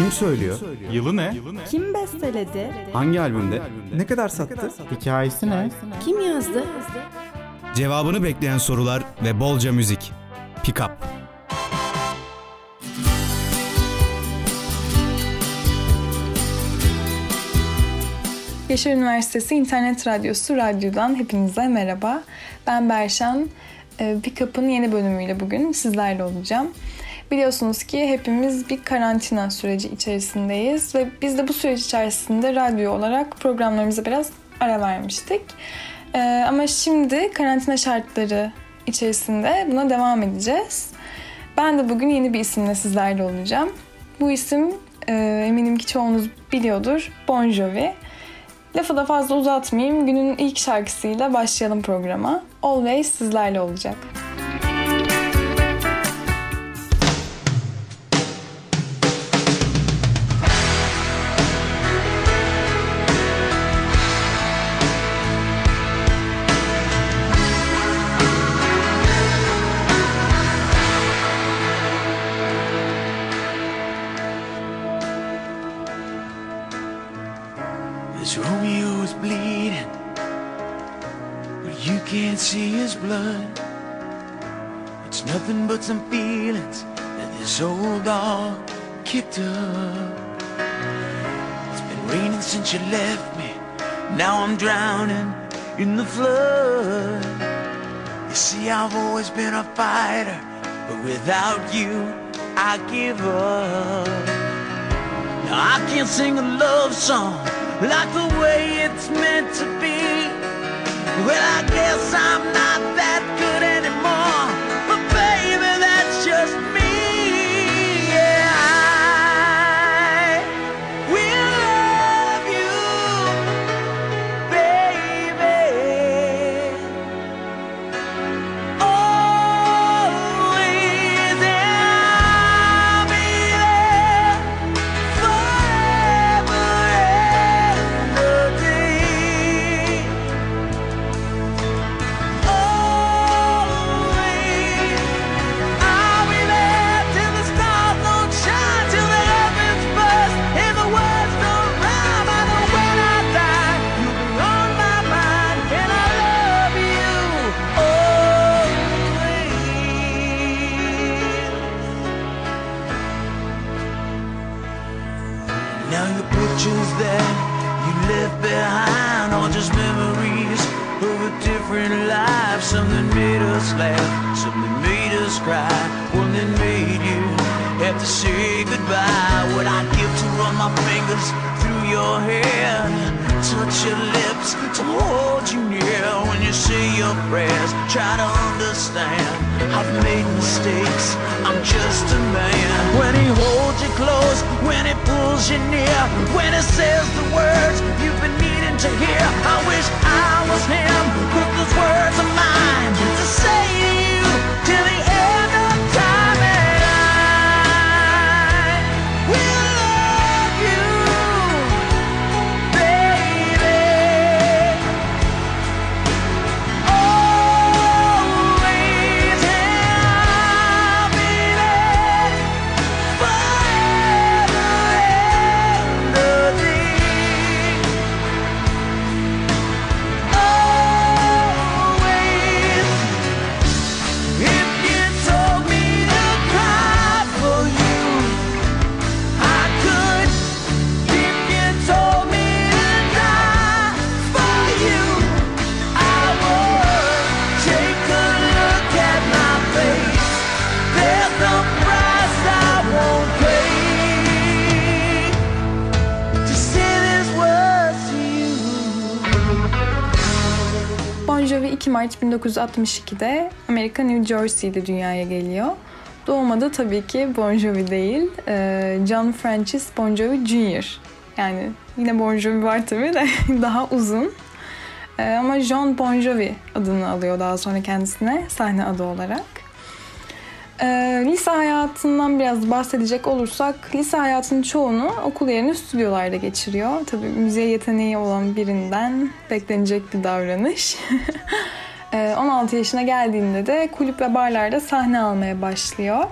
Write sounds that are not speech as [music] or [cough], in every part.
Kim söylüyor? Yılı ne? Kim besteledi? Hangi albümde? Ne kadar sattı? Hikayesi ne? Kim yazdı? Cevabını bekleyen sorular ve bolca müzik. Pick Up. Yaşar Üniversitesi İnternet Radyosu Radyo'dan hepinize merhaba. Ben Berşan. Ee, Pickup'ın yeni bölümüyle bugün sizlerle olacağım. Biliyorsunuz ki hepimiz bir karantina süreci içerisindeyiz ve biz de bu süreç içerisinde radyo olarak programlarımıza biraz ara vermiştik. Ee, ama şimdi karantina şartları içerisinde buna devam edeceğiz. Ben de bugün yeni bir isimle sizlerle olacağım. Bu isim e, eminim ki çoğunuz biliyordur. Bon Jovi. Lafı da fazla uzatmayayım. Günün ilk şarkısıyla başlayalım programa. Always sizlerle olacak. This kicked up. It's been raining since you left me. Now I'm drowning in the flood. You see, I've always been a fighter, but without you, I give up. Now I can't sing a love song like the way it's meant to be. Well, I guess I'm not that good to say goodbye. What I'd give to run my fingers through your hair, touch your lips to hold you near when you say your prayers. Try to understand, I've made mistakes. I'm just a man. When he holds you close, when he pulls you near, when he says the words you've been needing to hear. I wish I was him, those words are mine to say to you till the Jovi 2 Mart 1962'de Amerika New Jersey'de dünyaya geliyor. Doğumu da tabii ki Bon Jovi değil, e, John Francis Bon Jovi Jr. Yani yine Bon Jovi var tabii de [laughs] daha uzun. E, ama John Bon Jovi adını alıyor daha sonra kendisine sahne adı olarak. E, lise hayatından biraz bahsedecek olursak lise hayatının çoğunu okul yerine stüdyolarda geçiriyor. Tabii müziğe yeteneği olan birinden beklenecek bir davranış. [laughs] E, 16 yaşına geldiğinde de kulüp ve barlarda sahne almaya başlıyor.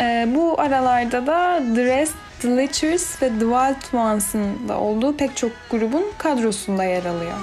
E, bu aralarda da The Rest The Leechers ve The Wild Ones'ın da olduğu pek çok grubun kadrosunda yer alıyor.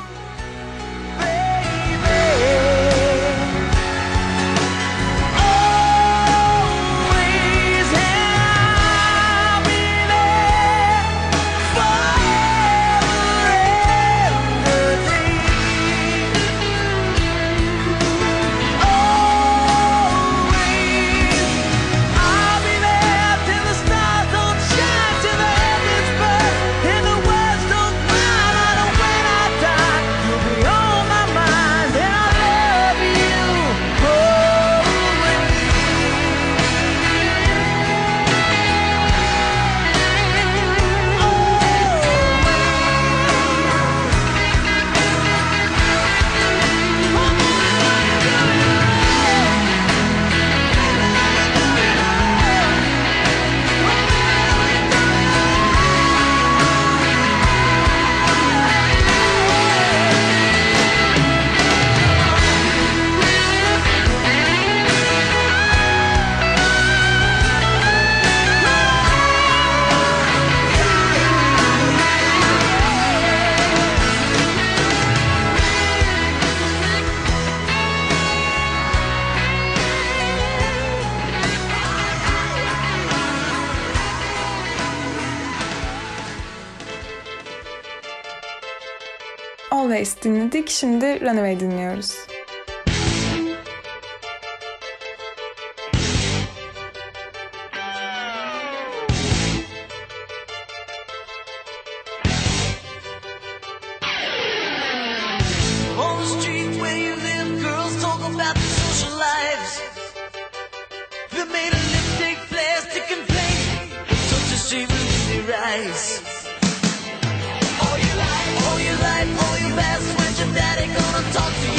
Their eyes. All your life, all your life, all your past, talk to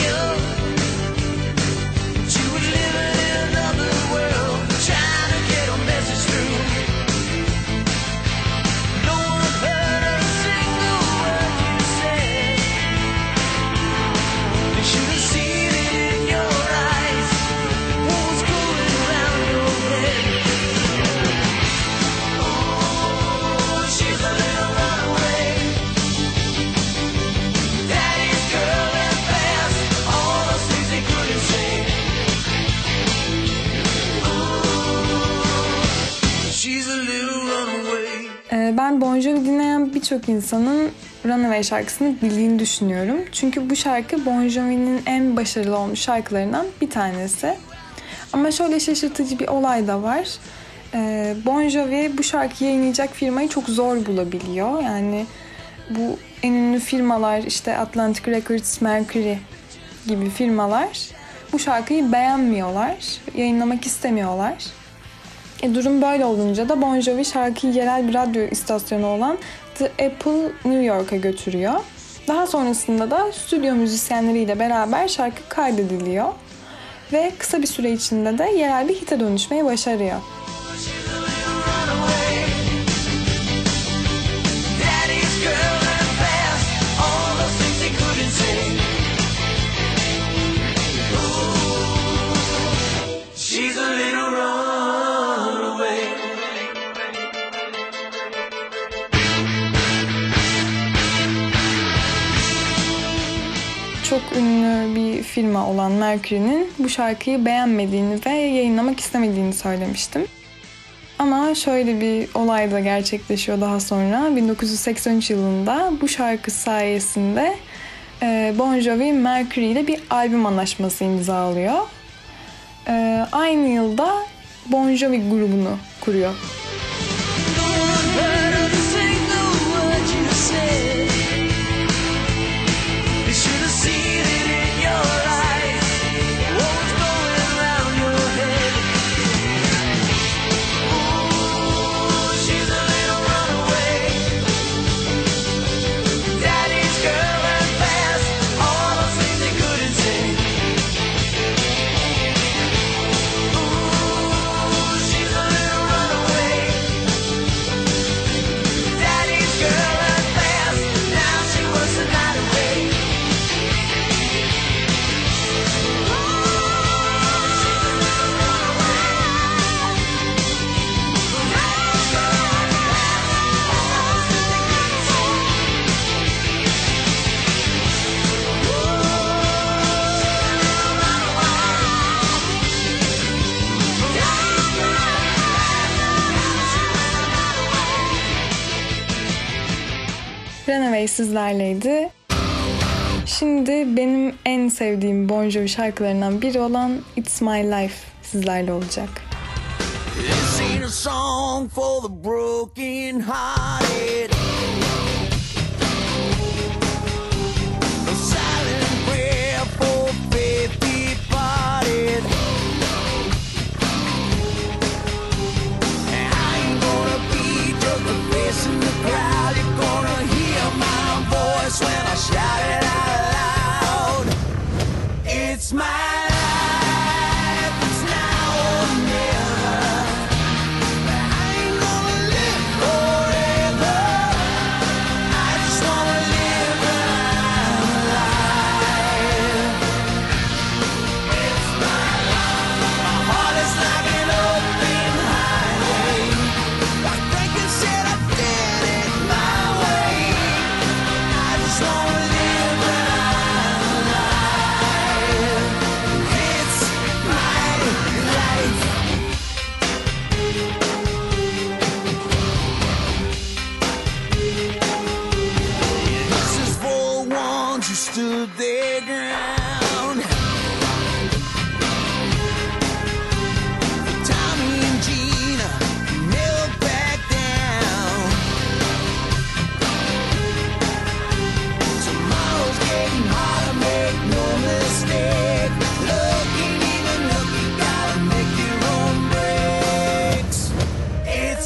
Bon Jovi dinleyen birçok insanın Runaway şarkısını bildiğini düşünüyorum. Çünkü bu şarkı Bon Jovi'nin en başarılı olmuş şarkılarından bir tanesi. Ama şöyle şaşırtıcı bir olay da var. Ee, Bon Jovi bu şarkıyı yayınlayacak firmayı çok zor bulabiliyor. Yani bu en ünlü firmalar işte Atlantic Records, Mercury gibi firmalar bu şarkıyı beğenmiyorlar, yayınlamak istemiyorlar. E, durum böyle olunca da Bon Jovi şarkıyı yerel bir radyo istasyonu olan The Apple New York'a götürüyor. Daha sonrasında da stüdyo müzisyenleriyle beraber şarkı kaydediliyor. Ve kısa bir süre içinde de yerel bir hite dönüşmeyi başarıyor. Çok ünlü bir firma olan Mercury'nin bu şarkıyı beğenmediğini ve yayınlamak istemediğini söylemiştim. Ama şöyle bir olay da gerçekleşiyor daha sonra. 1983 yılında bu şarkı sayesinde e, Bon Jovi Mercury ile bir albüm anlaşması imzalıyor. E, aynı yılda Bon Jovi grubunu kuruyor. sizlerleydi. Şimdi benim en sevdiğim Bon Jovi şarkılarından biri olan It's My Life sizlerle olacak. This ain't a song for the broken hearted in. shout it out loud. It's my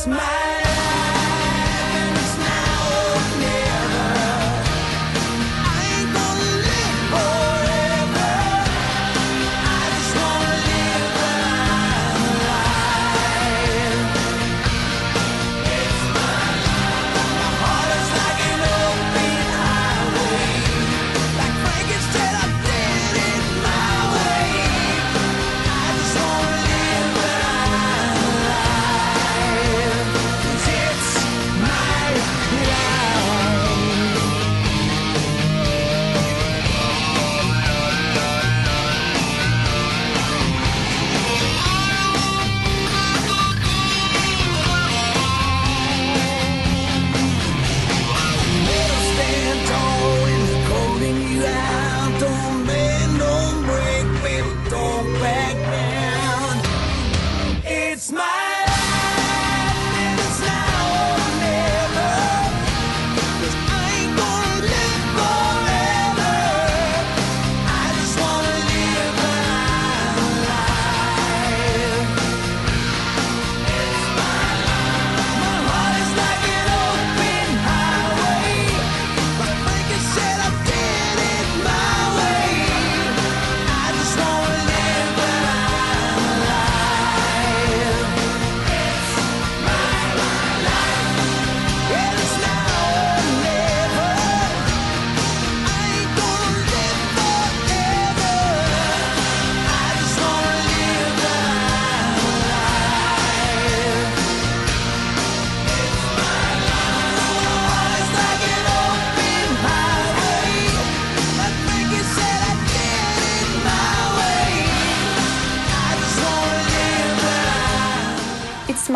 smile.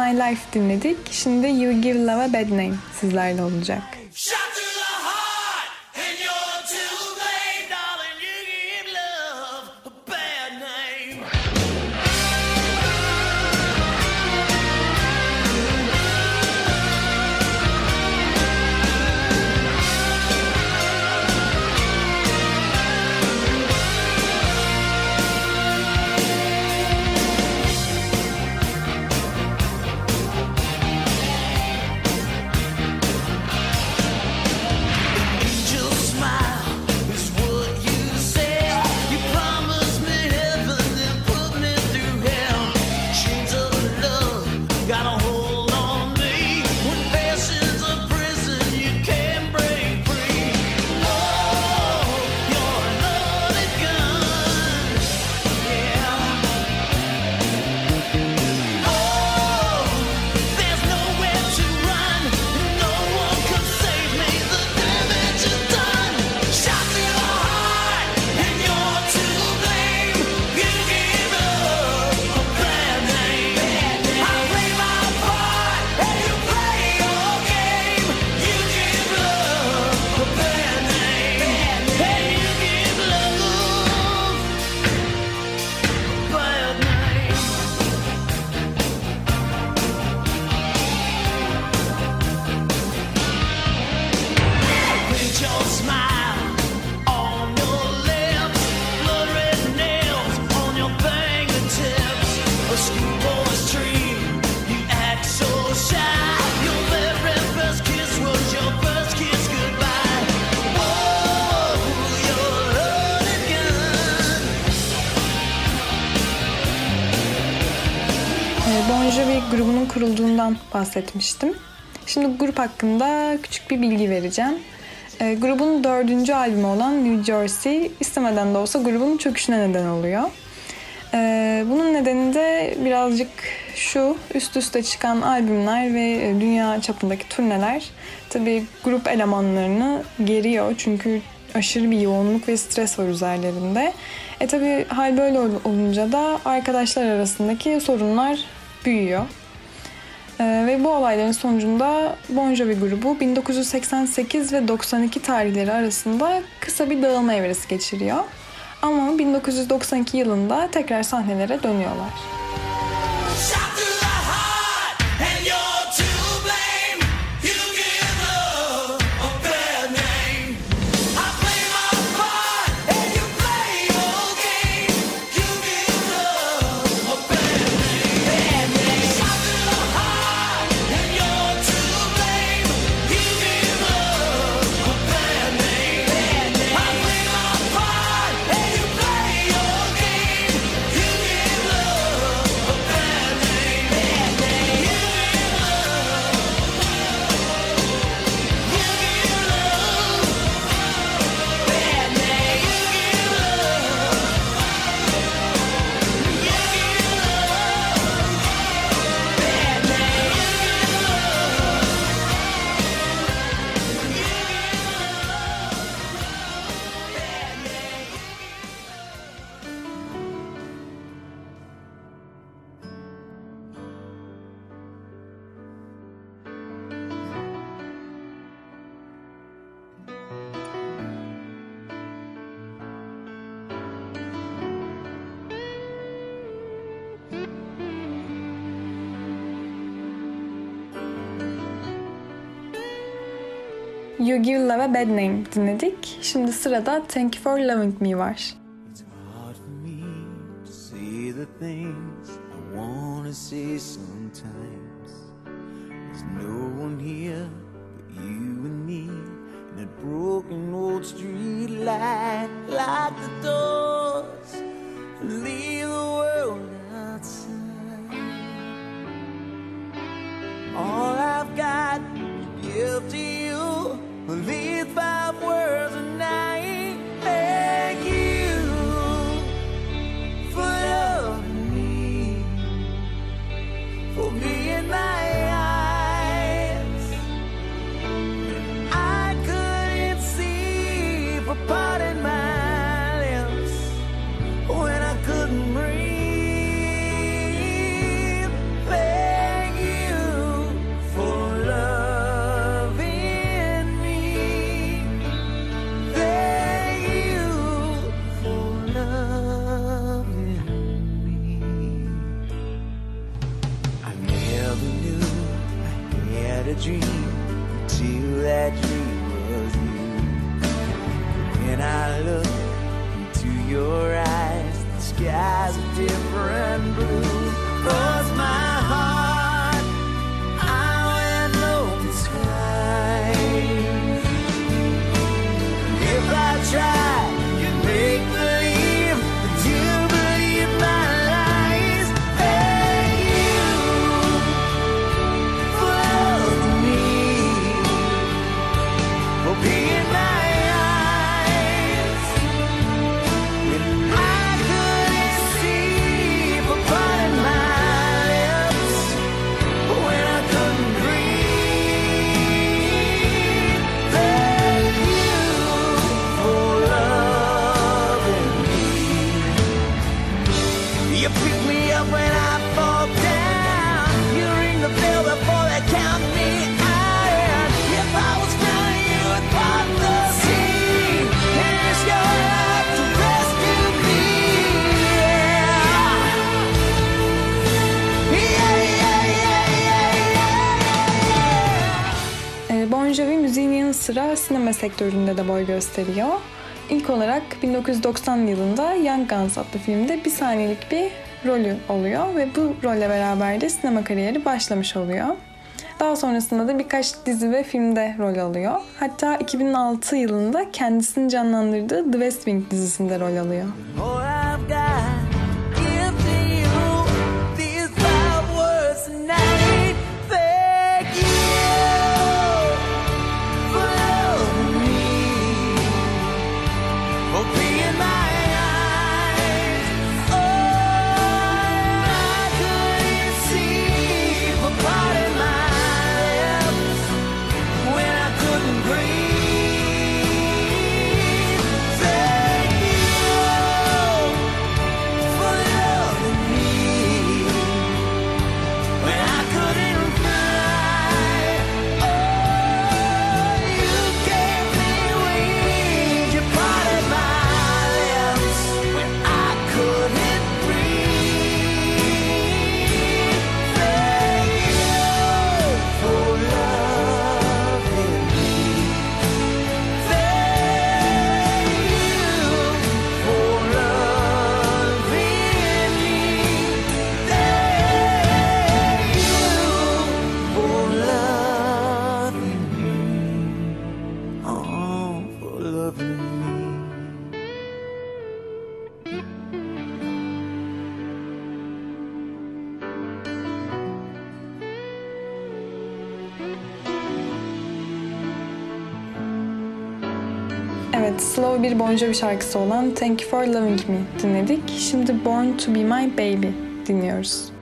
My Life dinledik. Şimdi You Give Love a Bad Name sizlerle olacak. Shut Bon Jovi grubunun kurulduğundan bahsetmiştim. Şimdi grup hakkında küçük bir bilgi vereceğim. Ee, grubun dördüncü albümü olan New Jersey istemeden de olsa grubun çöküşüne neden oluyor. Ee, bunun nedeni de birazcık şu üst üste çıkan albümler ve e, dünya çapındaki turneler tabii grup elemanlarını geriyor çünkü aşırı bir yoğunluk ve stres var üzerlerinde. E tabii hal böyle ol- olunca da arkadaşlar arasındaki sorunlar büyüyor. Ee, ve bu olayların sonucunda Bon Jovi grubu 1988 ve 92 tarihleri arasında kısa bir dağılma evresi geçiriyor. Ama 1992 yılında tekrar sahnelere dönüyorlar. Shot You Give Love a Bad Name dinledik. Şimdi sırada Thank You For Loving Me var. Broken old street light, lock the doors, leave the world sektöründe de boy gösteriyor. İlk olarak 1990 yılında Young Guns adlı filmde bir saniyelik bir rolü oluyor ve bu rolle beraber de sinema kariyeri başlamış oluyor. Daha sonrasında da birkaç dizi ve filmde rol alıyor. Hatta 2006 yılında kendisini canlandırdığı The West Wing dizisinde rol alıyor. Oh, bir Bon Jovi şarkısı olan Thank You For Loving Me dinledik. Şimdi Born To Be My Baby dinliyoruz.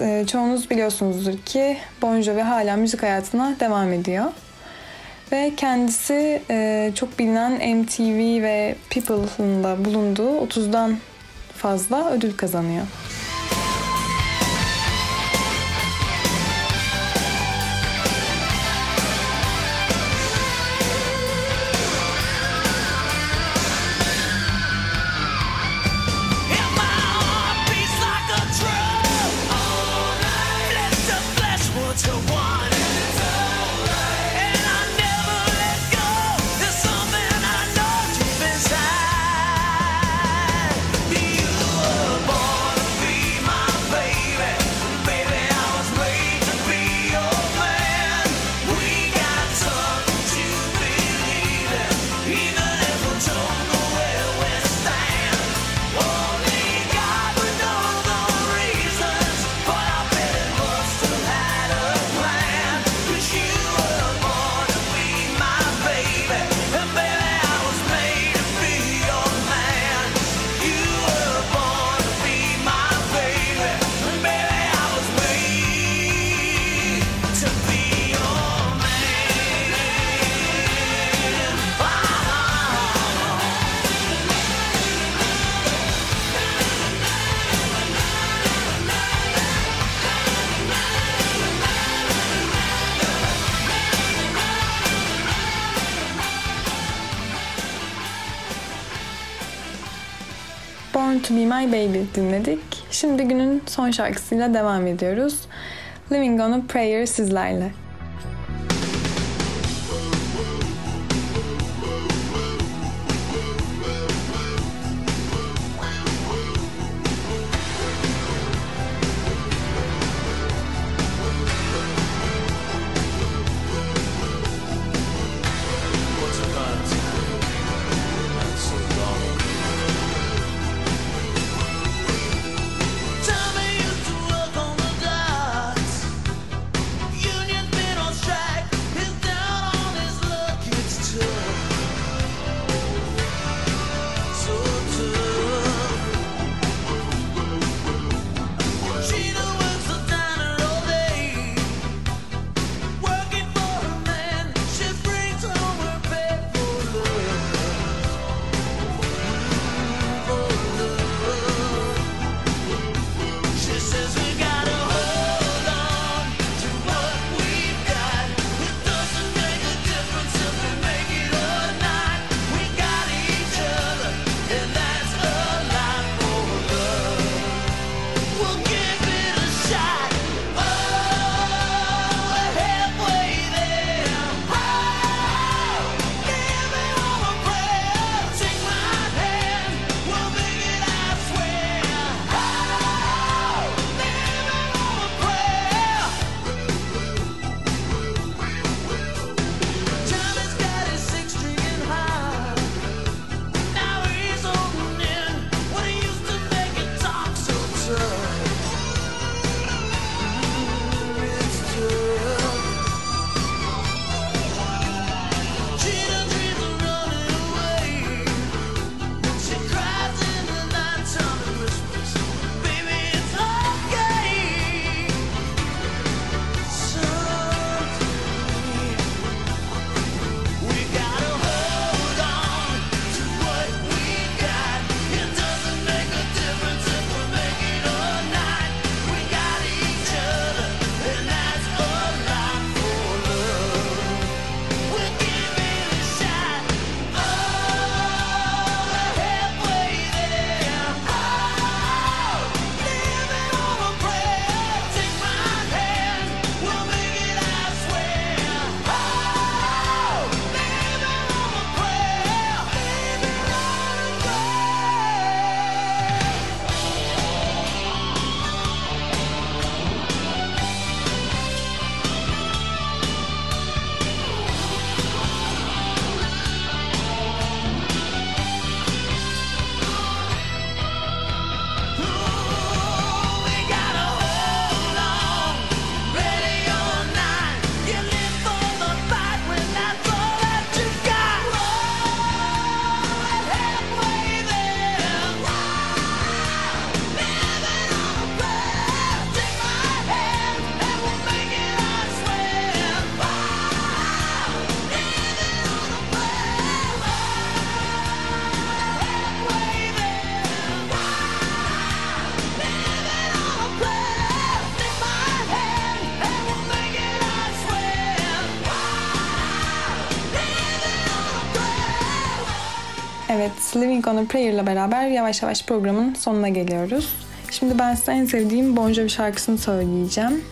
Ee, çoğunuz biliyorsunuzdur ki Bon Jovi hala müzik hayatına devam ediyor. Ve kendisi e, çok bilinen MTV ve People'ın da bulunduğu 30'dan fazla ödül kazanıyor. My Baby dinledik. Şimdi günün son şarkısıyla devam ediyoruz. Living on a Prayer sizlerle. Living on a Prayer ile beraber yavaş yavaş programın sonuna geliyoruz. Şimdi ben size en sevdiğim Bon Jovi şarkısını söyleyeceğim.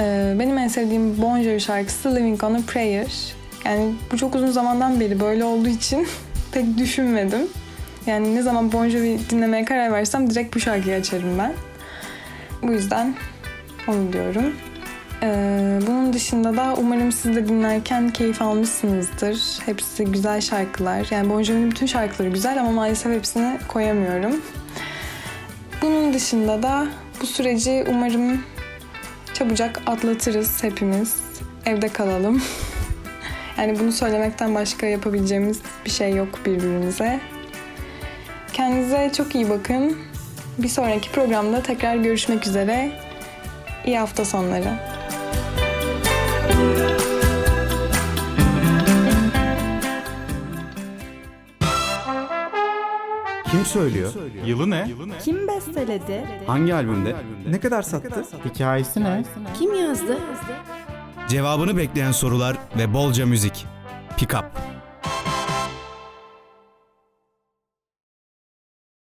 Ee, benim en sevdiğim Bon Jovi şarkısı Living on a Prayer. Yani bu çok uzun zamandan beri böyle olduğu için [laughs] pek düşünmedim. Yani ne zaman Bon Jovi dinlemeye karar versem direkt bu şarkıyı açarım ben. Bu yüzden onu diyorum. Ee, bunun dışında da umarım siz de dinlerken keyif almışsınızdır. Hepsi güzel şarkılar. Yani Bon Jovi'nin bütün şarkıları güzel ama maalesef hepsini koyamıyorum. Bunun dışında da bu süreci umarım çabucak atlatırız hepimiz. Evde kalalım. [laughs] yani bunu söylemekten başka yapabileceğimiz bir şey yok birbirimize. Kendinize çok iyi bakın. Bir sonraki programda tekrar görüşmek üzere. İyi hafta sonları. Kim söylüyor? Yılı ne? Kim besteledi? Hangi albümde? Ne kadar sattı? Hikayesi ne? Kim yazdı? Cevabını bekleyen sorular ve bolca müzik. Pick up.